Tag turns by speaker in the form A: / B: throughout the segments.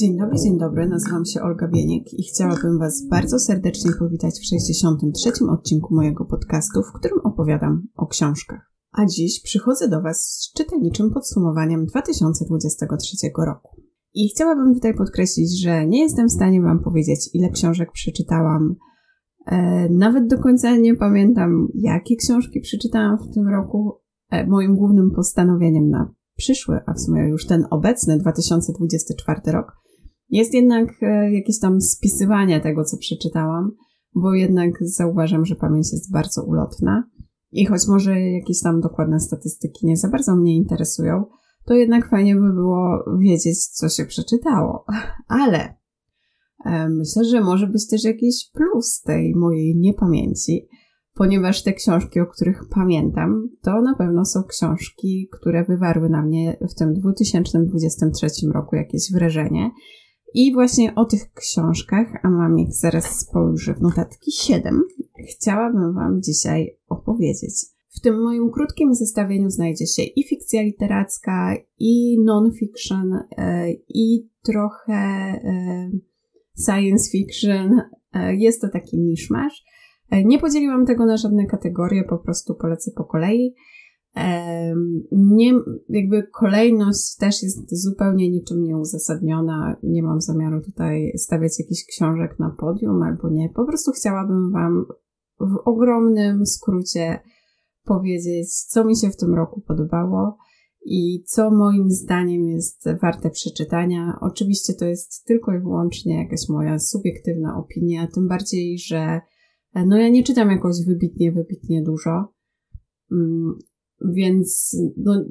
A: Dzień dobry, dzień dobry. Nazywam się Olga Bieniek i chciałabym Was bardzo serdecznie powitać w 63. odcinku mojego podcastu, w którym opowiadam o książkach. A dziś przychodzę do Was z czytelniczym podsumowaniem 2023 roku. I chciałabym tutaj podkreślić, że nie jestem w stanie Wam powiedzieć, ile książek przeczytałam. E, nawet do końca nie pamiętam, jakie książki przeczytałam w tym roku. E, moim głównym postanowieniem na przyszły, a w sumie już ten obecny 2024 rok, jest jednak e, jakieś tam spisywanie tego, co przeczytałam, bo jednak zauważam, że pamięć jest bardzo ulotna. I choć może jakieś tam dokładne statystyki nie za bardzo mnie interesują, to jednak fajnie by było wiedzieć, co się przeczytało. Ale e, myślę, że może być też jakiś plus tej mojej niepamięci, ponieważ te książki, o których pamiętam, to na pewno są książki, które wywarły na mnie w tym 2023 roku jakieś wrażenie. I właśnie o tych książkach, a mam ich zaraz spojrzę w notatki 7, chciałabym Wam dzisiaj opowiedzieć. W tym moim krótkim zestawieniu znajdzie się i fikcja literacka, i non-fiction, e, i trochę e, science fiction. E, jest to taki miszmasz. Nie podzieliłam tego na żadne kategorie, po prostu polecę po kolei. Nie, jakby kolejność też jest zupełnie niczym nieuzasadniona. Nie mam zamiaru tutaj stawiać jakichś książek na podium albo nie. Po prostu chciałabym Wam w ogromnym skrócie powiedzieć, co mi się w tym roku podobało i co moim zdaniem jest warte przeczytania. Oczywiście to jest tylko i wyłącznie jakaś moja subiektywna opinia, tym bardziej, że no ja nie czytam jakoś wybitnie, wybitnie dużo. Więc, no,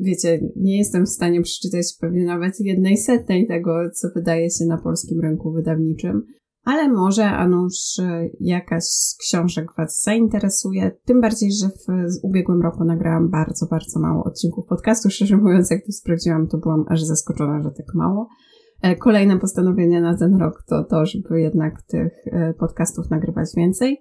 A: wiecie, nie jestem w stanie przeczytać pewnie nawet jednej setnej tego, co wydaje się na polskim rynku wydawniczym, ale może, a nuż jakaś z książek Was zainteresuje. Tym bardziej, że w ubiegłym roku nagrałam bardzo, bardzo mało odcinków podcastu. Szczerze mówiąc, jak to sprawdziłam, to byłam aż zaskoczona, że tak mało. E, kolejne postanowienie na ten rok to to, żeby jednak tych e, podcastów nagrywać więcej.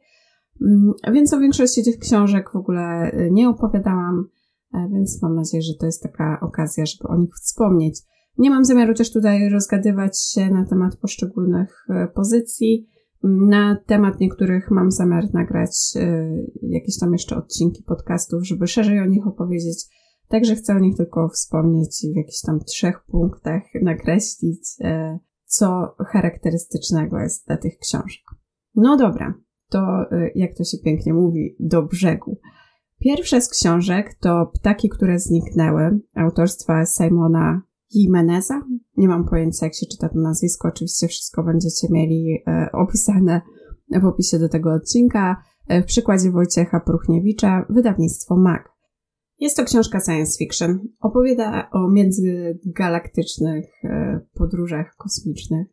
A: Mm, więc o większości tych książek w ogóle y, nie opowiadałam, e, więc mam nadzieję, że to jest taka okazja, żeby o nich wspomnieć. Nie mam zamiaru też tutaj rozgadywać się na temat poszczególnych e, pozycji. Na temat niektórych mam zamiar nagrać e, jakieś tam jeszcze odcinki podcastów, żeby szerzej o nich opowiedzieć. Także chcę o nich tylko wspomnieć i w jakichś tam trzech punktach nakreślić, co charakterystycznego jest dla tych książek. No dobra, to, y, jak to się pięknie mówi, do brzegu. Pierwsza z książek to Ptaki, które zniknęły, autorstwa Simona Jimeneza. Nie mam pojęcia, jak się czyta to nazwisko. Oczywiście wszystko będziecie mieli e, opisane w opisie do tego odcinka. E, w przykładzie Wojciecha Pruchniewicza, wydawnictwo MAG. Jest to książka science fiction. Opowiada o międzygalaktycznych e, podróżach kosmicznych.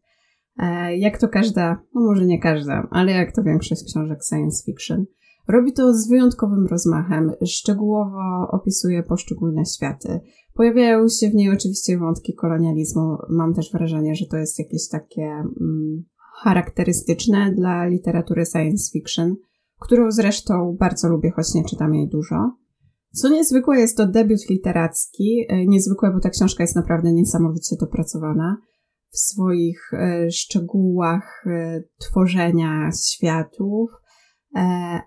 A: E, jak to każda, no może nie każda, ale jak to większość książek science fiction. Robi to z wyjątkowym rozmachem, szczegółowo opisuje poszczególne światy. Pojawiają się w niej oczywiście wątki kolonializmu. Mam też wrażenie, że to jest jakieś takie mm, charakterystyczne dla literatury science fiction, którą zresztą bardzo lubię, choć nie czytam jej dużo. Co niezwykłe, jest to debiut literacki. E, niezwykłe, bo ta książka jest naprawdę niesamowicie dopracowana w swoich e, szczegółach e, tworzenia światów, e,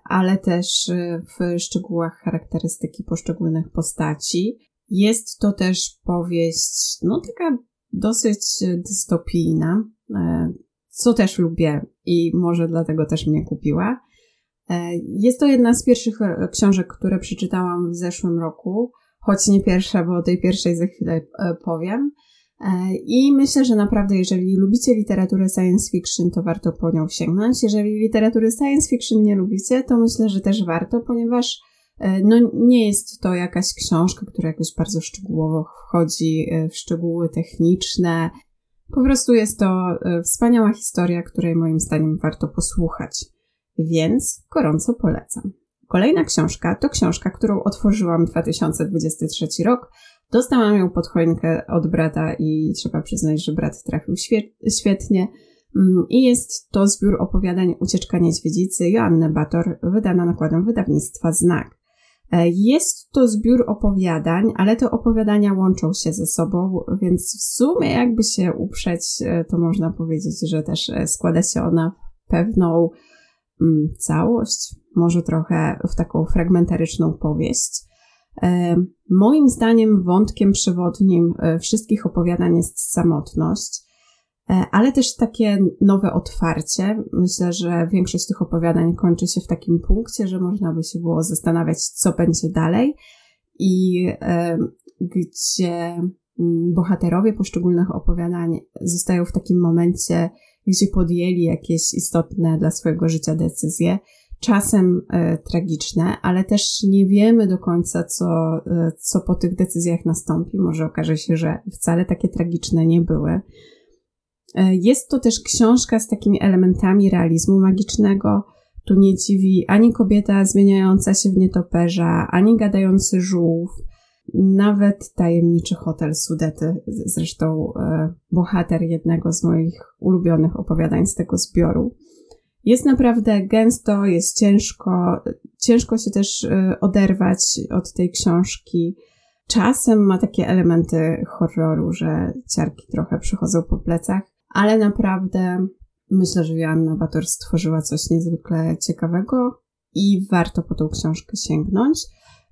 A: ale też w szczegółach charakterystyki poszczególnych postaci. Jest to też powieść, no taka dosyć dystopijna, co też lubię i może dlatego też mnie kupiła. Jest to jedna z pierwszych książek, które przeczytałam w zeszłym roku, choć nie pierwsza, bo o tej pierwszej za chwilę powiem. E, I myślę, że naprawdę, jeżeli lubicie literaturę science fiction, to warto po nią sięgnąć. Jeżeli literatury science fiction nie lubicie, to myślę, że też warto, ponieważ e, no, nie jest to jakaś książka, która jakoś bardzo szczegółowo wchodzi e, w szczegóły techniczne. Po prostu jest to wspaniała historia, której moim zdaniem warto posłuchać. Więc gorąco polecam. Kolejna książka to książka, którą otworzyłam 2023 rok, Dostałam ją pod choinkę od brata i trzeba przyznać, że brat trafił świetnie. Mm, I jest to zbiór opowiadań Ucieczka Niedźwiedzicy Joanny Bator, wydana nakładem wydawnictwa Znak. Jest to zbiór opowiadań, ale te opowiadania łączą się ze sobą, więc w sumie jakby się uprzeć, to można powiedzieć, że też składa się ona w pewną mm, całość, może trochę w taką fragmentaryczną powieść. Moim zdaniem wątkiem przewodnim wszystkich opowiadań jest samotność. E, ale też takie nowe otwarcie. Myślę, że większość tych opowiadań kończy się w takim punkcie, że można by się było zastanawiać, co będzie dalej i e, gdzie mm, bohaterowie poszczególnych opowiadań zostają w takim momencie, gdzie podjęli jakieś istotne dla swojego życia decyzje, czasem e, tragiczne, ale też nie wiemy do końca, co, e, co po tych decyzjach nastąpi. Może okaże się, że wcale takie tragiczne nie były. E, jest to też książka z takimi elementami realizmu magicznego. Tu nie dziwi ani kobieta zmieniająca się w nietoperza, ani gadający żółw, nawet tajemniczy hotel Sudety, zresztą bohater jednego z moich ulubionych opowiadań z tego zbioru. Jest naprawdę gęsto, jest ciężko, ciężko się też e, oderwać od tej książki. Czasem ma takie elementy horroru, że ciarki trochę przychodzą po plecach, ale naprawdę myślę, że Joanna Bator stworzyła coś niezwykle ciekawego i warto po tą książkę sięgnąć.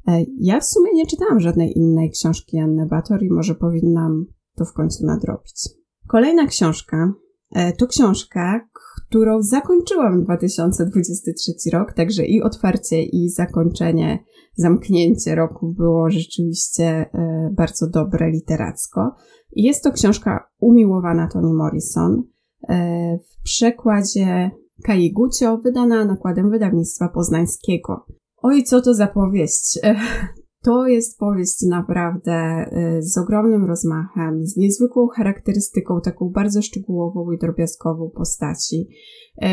A: E, ja w sumie nie czytałam żadnej innej książki Joanny Bator i może powinnam to w końcu nadrobić. Kolejna książka e, to książka, którą zakończyłam 2023 rok, także i otwarcie, i zakończenie, zamknięcie roku było rzeczywiście e, bardzo dobre literacko. Jest to książka umiłowana Toni Morrison e, w przekładzie Kai Gucio, wydana nakładem wydawnictwa poznańskiego. Oj, co to za powieść? To jest powieść naprawdę e, z ogromnym rozmachem, z niezwykłą charakterystyką, taką bardzo szczegółową i drobiazgową postaci.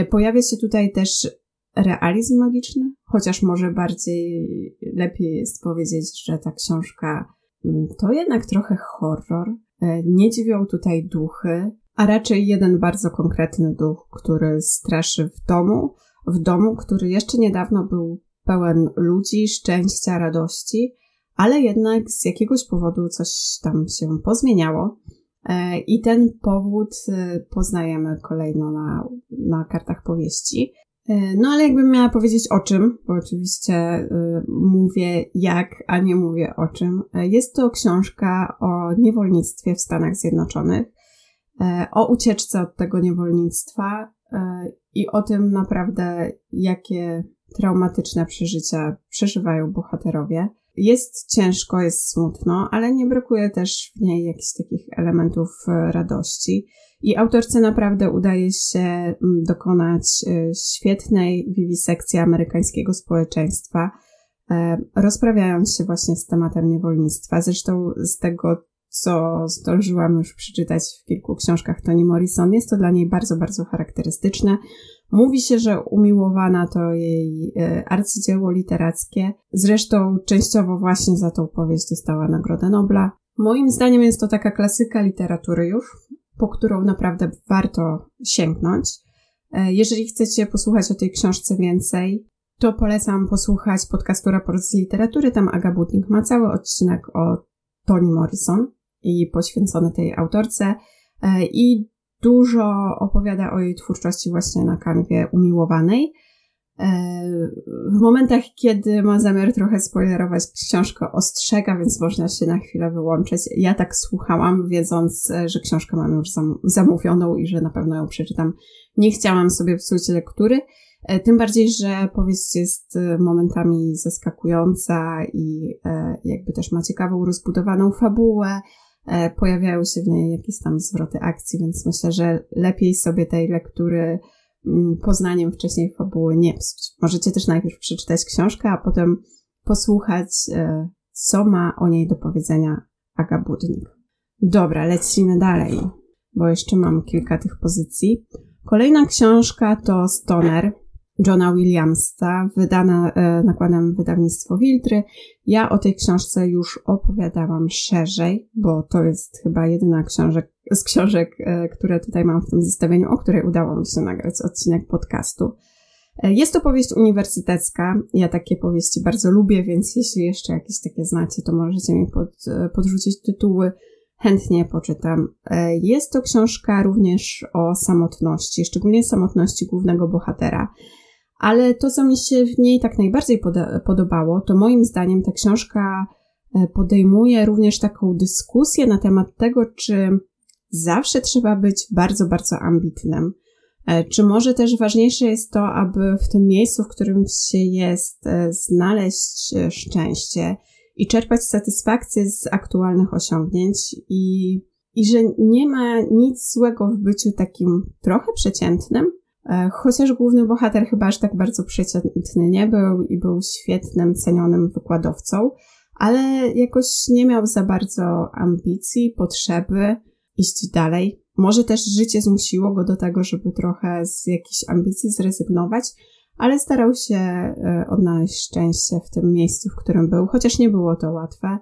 A: Pojawia się tutaj też realizm magiczny, chociaż może bardziej lepiej jest powiedzieć, że ta książka mm, to jednak trochę horror. E, nie dziwią tutaj duchy, a raczej jeden bardzo konkretny duch, który straszy w domu, w domu, który jeszcze niedawno był pełen ludzi, szczęścia, radości, ale jednak z jakiegoś powodu coś tam się pozmieniało. E, I ten powód e, poznajemy kolejno na, na kartach powieści. E, no ale jakbym miała powiedzieć o czym, bo oczywiście mówię jak, a nie mówię o czym. Jest to książka o niewolnictwie w Stanach Zjednoczonych, o ucieczce od tego niewolnictwa i o tym naprawdę, jakie traumatyczne przeżycia przeżywają bohaterowie. Jest ciężko, jest smutno, ale nie brakuje też w niej jakichś takich elementów radości. I autorce naprawdę udaje się dokonać y, świetnej wiwisekcji amerykańskiego społeczeństwa, e, rozprawiając się właśnie z tematem niewolnictwa. Zresztą z tego, co zdążyłam już przeczytać w kilku książkach Toni Morrison, jest to dla niej bardzo, bardzo charakterystyczne. Mówi się, że umiłowana to jej e, arcydzieło literackie. Zresztą częściowo właśnie za tą powieść dostała Nagrodę Nobla. Moim zdaniem jest to taka klasyka literatury już, po którą naprawdę warto sięgnąć. E, jeżeli chcecie posłuchać o tej książce więcej, to polecam posłuchać podcastu Raport z Literatury. Tam Aga Butnik ma cały odcinek o Toni Morrison i poświęcony tej autorce e, i dużo opowiada o jej twórczości właśnie na kanwie umiłowanej. E, w momentach, kiedy ma zamiar trochę spoilerować książkę, ostrzega, więc można się na chwilę wyłączyć. Ja tak słuchałam, wiedząc, e, że książkę mam już zamówioną i że na pewno ją przeczytam. Nie chciałam sobie psuć lektury, e, tym bardziej, że powieść jest momentami zaskakująca i jakby też ma ciekawą, rozbudowaną fabułę. Pojawiają się w niej jakieś tam zwroty akcji, więc myślę, że lepiej sobie tej lektury Mm, poznaniem wcześniej fabuły nie psuć. Możecie też najpierw przeczytać książkę, a potem posłuchać, e, co ma o niej do powiedzenia Aga Budnik. Dobra, lecimy dalej, bo jeszcze mam kilka tych pozycji. Kolejna książka to Stoner Johna Williamsa, wydana e, nakładem wydawnictwo Wiltry. Ja o tej książce już opowiadałam szerzej, bo to jest chyba jedyna książek, z książek, e, które tutaj mam w tym zestawieniu, o której udało mi się nagrać odcinek podcastu. E, jest to powieść uniwersytecka. Ja takie powieści bardzo lubię, więc jeśli jeszcze jakieś takie znacie, to możecie mi pod, podrzucić tytuły. Chętnie poczytam. Jest to książka również o samotności, szczególnie samotności głównego bohatera. Ale to, co mi się w niej tak najbardziej podobało, to moim zdaniem ta książka podejmuje również taką dyskusję na temat tego, czy zawsze trzeba być bardzo, bardzo ambitnym. E, czy może też ważniejsze jest to, aby w tym miejscu, w którym się jest, e, znaleźć e, szczęście i czerpać satysfakcję z aktualnych osiągnięć i, i że nie ma nic złego w byciu takim trochę przeciętnym, chociaż główny bohater chyba aż tak bardzo przeciętny nie był i był świetnym, cenionym wykładowcą, ale jakoś nie miał za bardzo ambicji, potrzeby iść dalej, może też życie zmusiło go do tego, żeby trochę z jakichś ambicji zrezygnować, ale starał się e, odnaleźć szczęście w tym miejscu, w którym był, chociaż nie było to łatwe.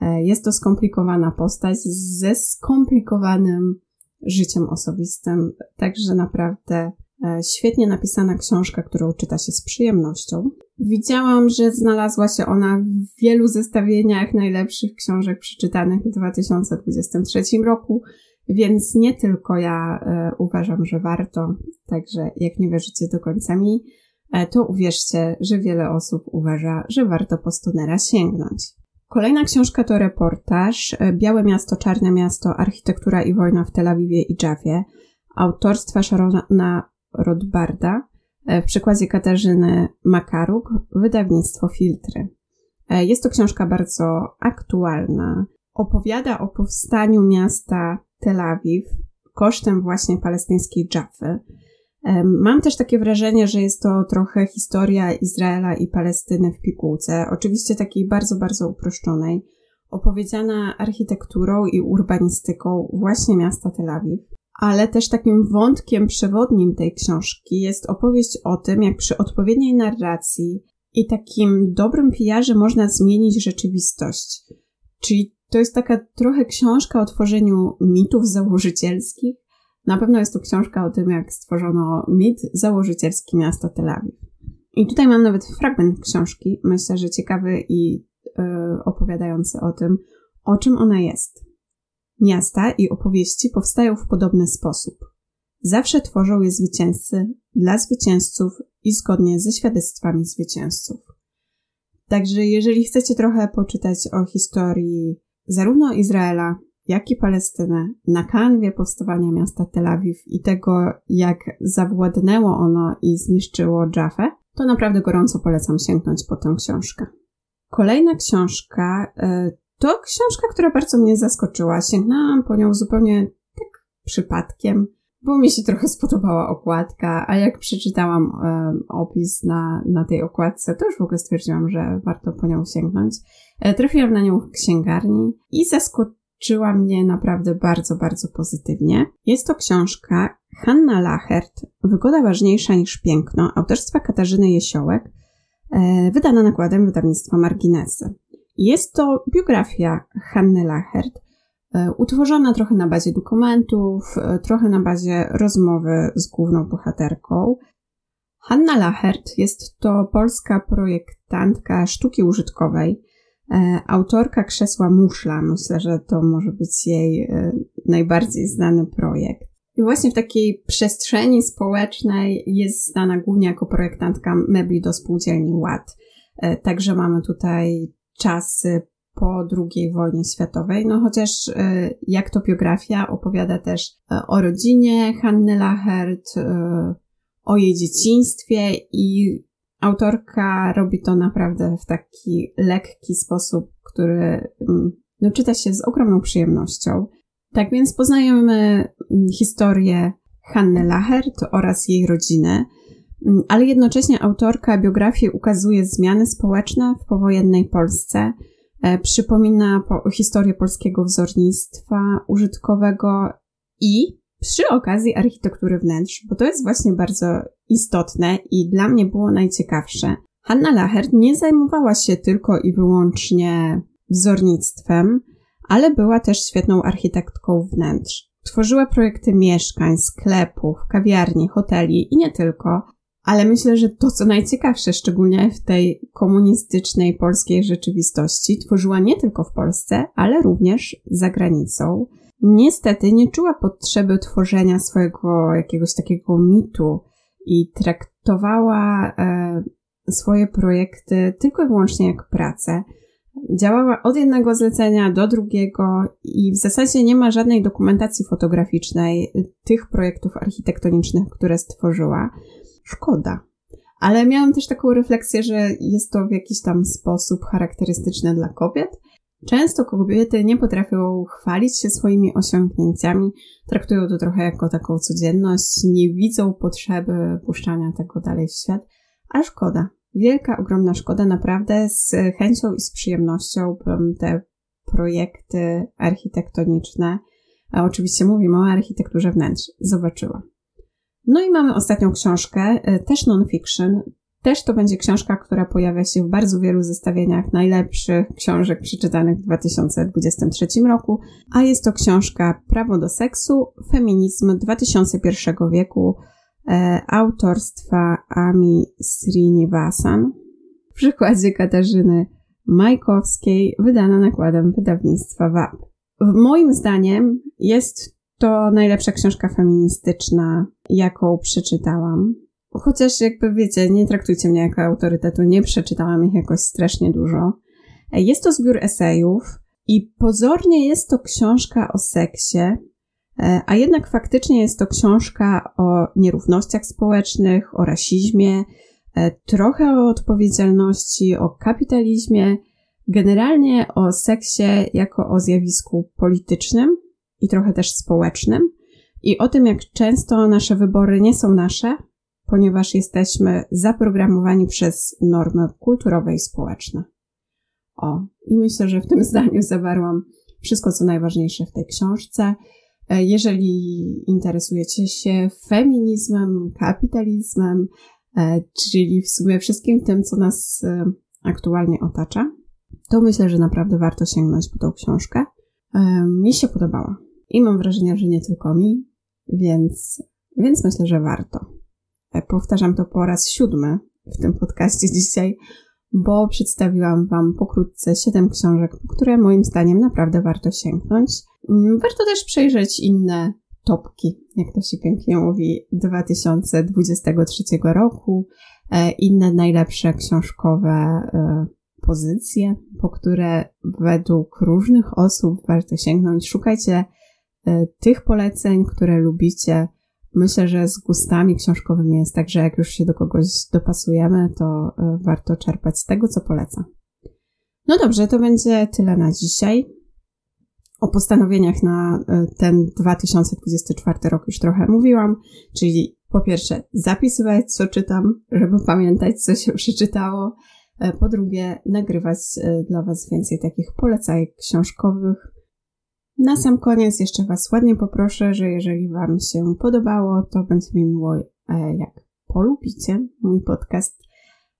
A: E, jest to skomplikowana postać ze skomplikowanym życiem osobistym, także naprawdę e, świetnie napisana książka, którą czyta się z przyjemnością. Widziałam, że znalazła się ona w wielu zestawieniach najlepszych książek przeczytanych w 2023 roku. Więc nie tylko ja e, uważam, że warto, także jak nie wierzycie do końca mi, e, to uwierzcie, że wiele osób uważa, że warto po Stonera sięgnąć. Kolejna książka to reportaż e, Białe Miasto, Czarne Miasto, Architektura i Wojna w Tel Awiwie i Jawie autorstwa Sharona Rodbarda w przykładzie Katarzyny Makaruk, wydawnictwo Filtry. Jest to książka bardzo aktualna. Opowiada o powstaniu miasta Tel Awiw kosztem właśnie palestyńskiej Jaffy. Mam też takie wrażenie, że jest to trochę historia Izraela i Palestyny w pigułce, oczywiście takiej bardzo, bardzo uproszczonej, opowiedziana architekturą i urbanistyką właśnie miasta Tel Awiw. Ale też takim wątkiem przewodnim tej książki jest opowieść o tym, jak przy odpowiedniej narracji i takim dobrym pijarze można zmienić rzeczywistość. Czyli to jest taka trochę książka o tworzeniu mitów założycielskich. Na pewno jest to książka o tym, jak stworzono mit założycielski miasta Tel. I tutaj mam nawet fragment książki, myślę, że ciekawy i yy, opowiadający o tym, o czym ona jest. Miasta i opowieści powstają w podobny sposób. Zawsze tworzą je zwycięzcy dla zwycięzców i zgodnie ze świadectwami zwycięzców. Także jeżeli chcecie trochę poczytać o historii zarówno Izraela, jak i Palestynę na kanwie powstawania miasta Tel Awiw i tego, jak zawładnęło ono i zniszczyło Jaffę, to naprawdę gorąco polecam sięgnąć po tę książkę. Kolejna książka e, to książka, która bardzo mnie zaskoczyła. Sięgnęłam po nią zupełnie tak przypadkiem, bo mi się trochę spodobała okładka, a jak przeczytałam e, opis na, na tej okładce, to już w ogóle stwierdziłam, że warto po nią sięgnąć. E, trafiłam na nią w księgarni i zaskoczyła mnie naprawdę bardzo, bardzo pozytywnie. Jest to książka Hanna Lachert, Wygoda ważniejsza niż piękno, autorstwa Katarzyny Jesiołek, e, wydana nakładem wydawnictwa Marginesy. Jest to biografia Hanny Lachert, e, utworzona trochę na bazie dokumentów, trochę na bazie rozmowy z główną bohaterką. Hanna Lachert jest to polska projektantka sztuki użytkowej, E, autorka krzesła Muszla, myślę, że to może być jej e, najbardziej znany projekt. I właśnie w takiej przestrzeni społecznej jest znana głównie jako projektantka mebli do spółdzielni Ład. E, także mamy tutaj czasy po II wojnie światowej, no chociaż jak to biografia opowiada też o rodzinie Hanny Lachert, o jej dzieciństwie i autorka robi to naprawdę w taki lekki sposób, który mm, no, czyta się z ogromną przyjemnością. Tak więc poznajemy mm, historię Hanny Lachert oraz jej rodziny, ale jednocześnie autorka biografii ukazuje zmiany społeczne w powojennej Polsce, e, przypomina po, historię polskiego wzornictwa użytkowego i przy okazji architektury wnętrz, bo to jest właśnie bardzo istotne i dla mnie było najciekawsze. Hanna Lachert nie zajmowała się tylko i wyłącznie wzornictwem, ale była też świetną architektką wnętrz. Tworzyła projekty mieszkań, sklepów, kawiarni, hoteli i nie tylko, Ale myślę, że to, co najciekawsze, szczególnie w tej komunistycznej polskiej rzeczywistości, tworzyła nie tylko w Polsce, ale również za granicą. Niestety nie czuła potrzeby tworzenia swojego jakiegoś takiego mitu i traktowała e, swoje projekty tylko i wyłącznie jak pracę. Działała od jednego zlecenia do drugiego i w zasadzie nie ma żadnej dokumentacji fotograficznej tych projektów architektonicznych, które stworzyła. Szkoda. Ale miałam też taką refleksję, że jest to w jakiś tam sposób charakterystyczne dla kobiet. Często kobiety nie potrafią chwalić się swoimi osiągnięciami, traktują to trochę jako taką codzienność, nie widzą potrzeby puszczania tego dalej w świat, a szkoda. Wielka, ogromna szkoda, naprawdę z chęcią i z przyjemnością bym te projekty architektoniczne, a oczywiście mówimy o architekturze wnętrz, zobaczyła. No i mamy ostatnią książkę, e, też non-fiction. Też to będzie książka, która pojawia się w bardzo wielu zestawieniach najlepszych książek przeczytanych w 2023 roku, a jest to książka Prawo do seksu, feminizm XXI wieku e, autorstwa Ami Srinivasan w przykładzie Katarzyny Majkowskiej, wydana nakładem wydawnictwa WAP. Moim zdaniem jest to najlepsza książka feministyczna, jaką przeczytałam. Chociaż jakby wiecie, nie traktujcie mnie jako autorytetu, nie przeczytałam ich jakoś strasznie dużo. Jest to zbiór esejów i pozornie jest to książka o seksie, a jednak faktycznie jest to książka o nierównościach społecznych, o rasizmie, trochę o odpowiedzialności, o kapitalizmie, generalnie o seksie jako o zjawisku politycznym, i trochę też społecznym, i o tym, jak często nasze wybory nie są nasze, ponieważ jesteśmy zaprogramowani przez normy kulturowe i społeczne. O, i myślę, że w tym zdaniu zawarłam wszystko, co najważniejsze w tej książce. E, jeżeli interesujecie się feminizmem, kapitalizmem, e, czyli w sumie wszystkim tym, co nas e, aktualnie otacza, to myślę, że naprawdę warto sięgnąć po tą książkę. Mi się podobała. I mam wrażenie, że nie tylko mi, więc, więc myślę, że warto. E, powtarzam to po raz siódmy w tym podcaście dzisiaj, bo przedstawiłam Wam pokrótce siedem książek, które moim zdaniem naprawdę warto sięgnąć. Mm, warto też przejrzeć inne topki, jak to się pięknie mówi, 2023 roku, e, inne najlepsze książkowe e, pozycje, po które według różnych osób warto sięgnąć. Szukajcie tych poleceń, które lubicie. Myślę, że z gustami książkowymi jest tak, że jak już się do kogoś dopasujemy, to e, warto czerpać z tego, co poleca. No dobrze, to będzie tyle na dzisiaj. O postanowieniach na e, ten 2024 rok już trochę mówiłam, czyli po pierwsze zapisywać, co czytam, żeby pamiętać, co się przeczytało. Po drugie, nagrywać dla Was więcej takich polecajek książkowych. Na sam koniec jeszcze Was ładnie poproszę, że jeżeli Wam się podobało, to będzie mi miło, e, jak polubicie mój podcast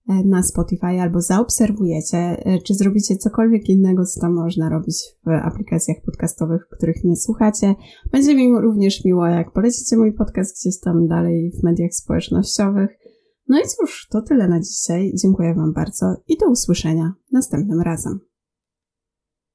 A: e, na Spotify albo zaobserwujecie, e, czy zrobicie cokolwiek innego, co tam można robić w aplikacjach podcastowych, których nie słuchacie. Będzie mi również miło, jak polecicie mój podcast gdzieś tam dalej w mediach społecznościowych. No i cóż, to tyle na dzisiaj. Dziękuję Wam bardzo i do usłyszenia następnym razem.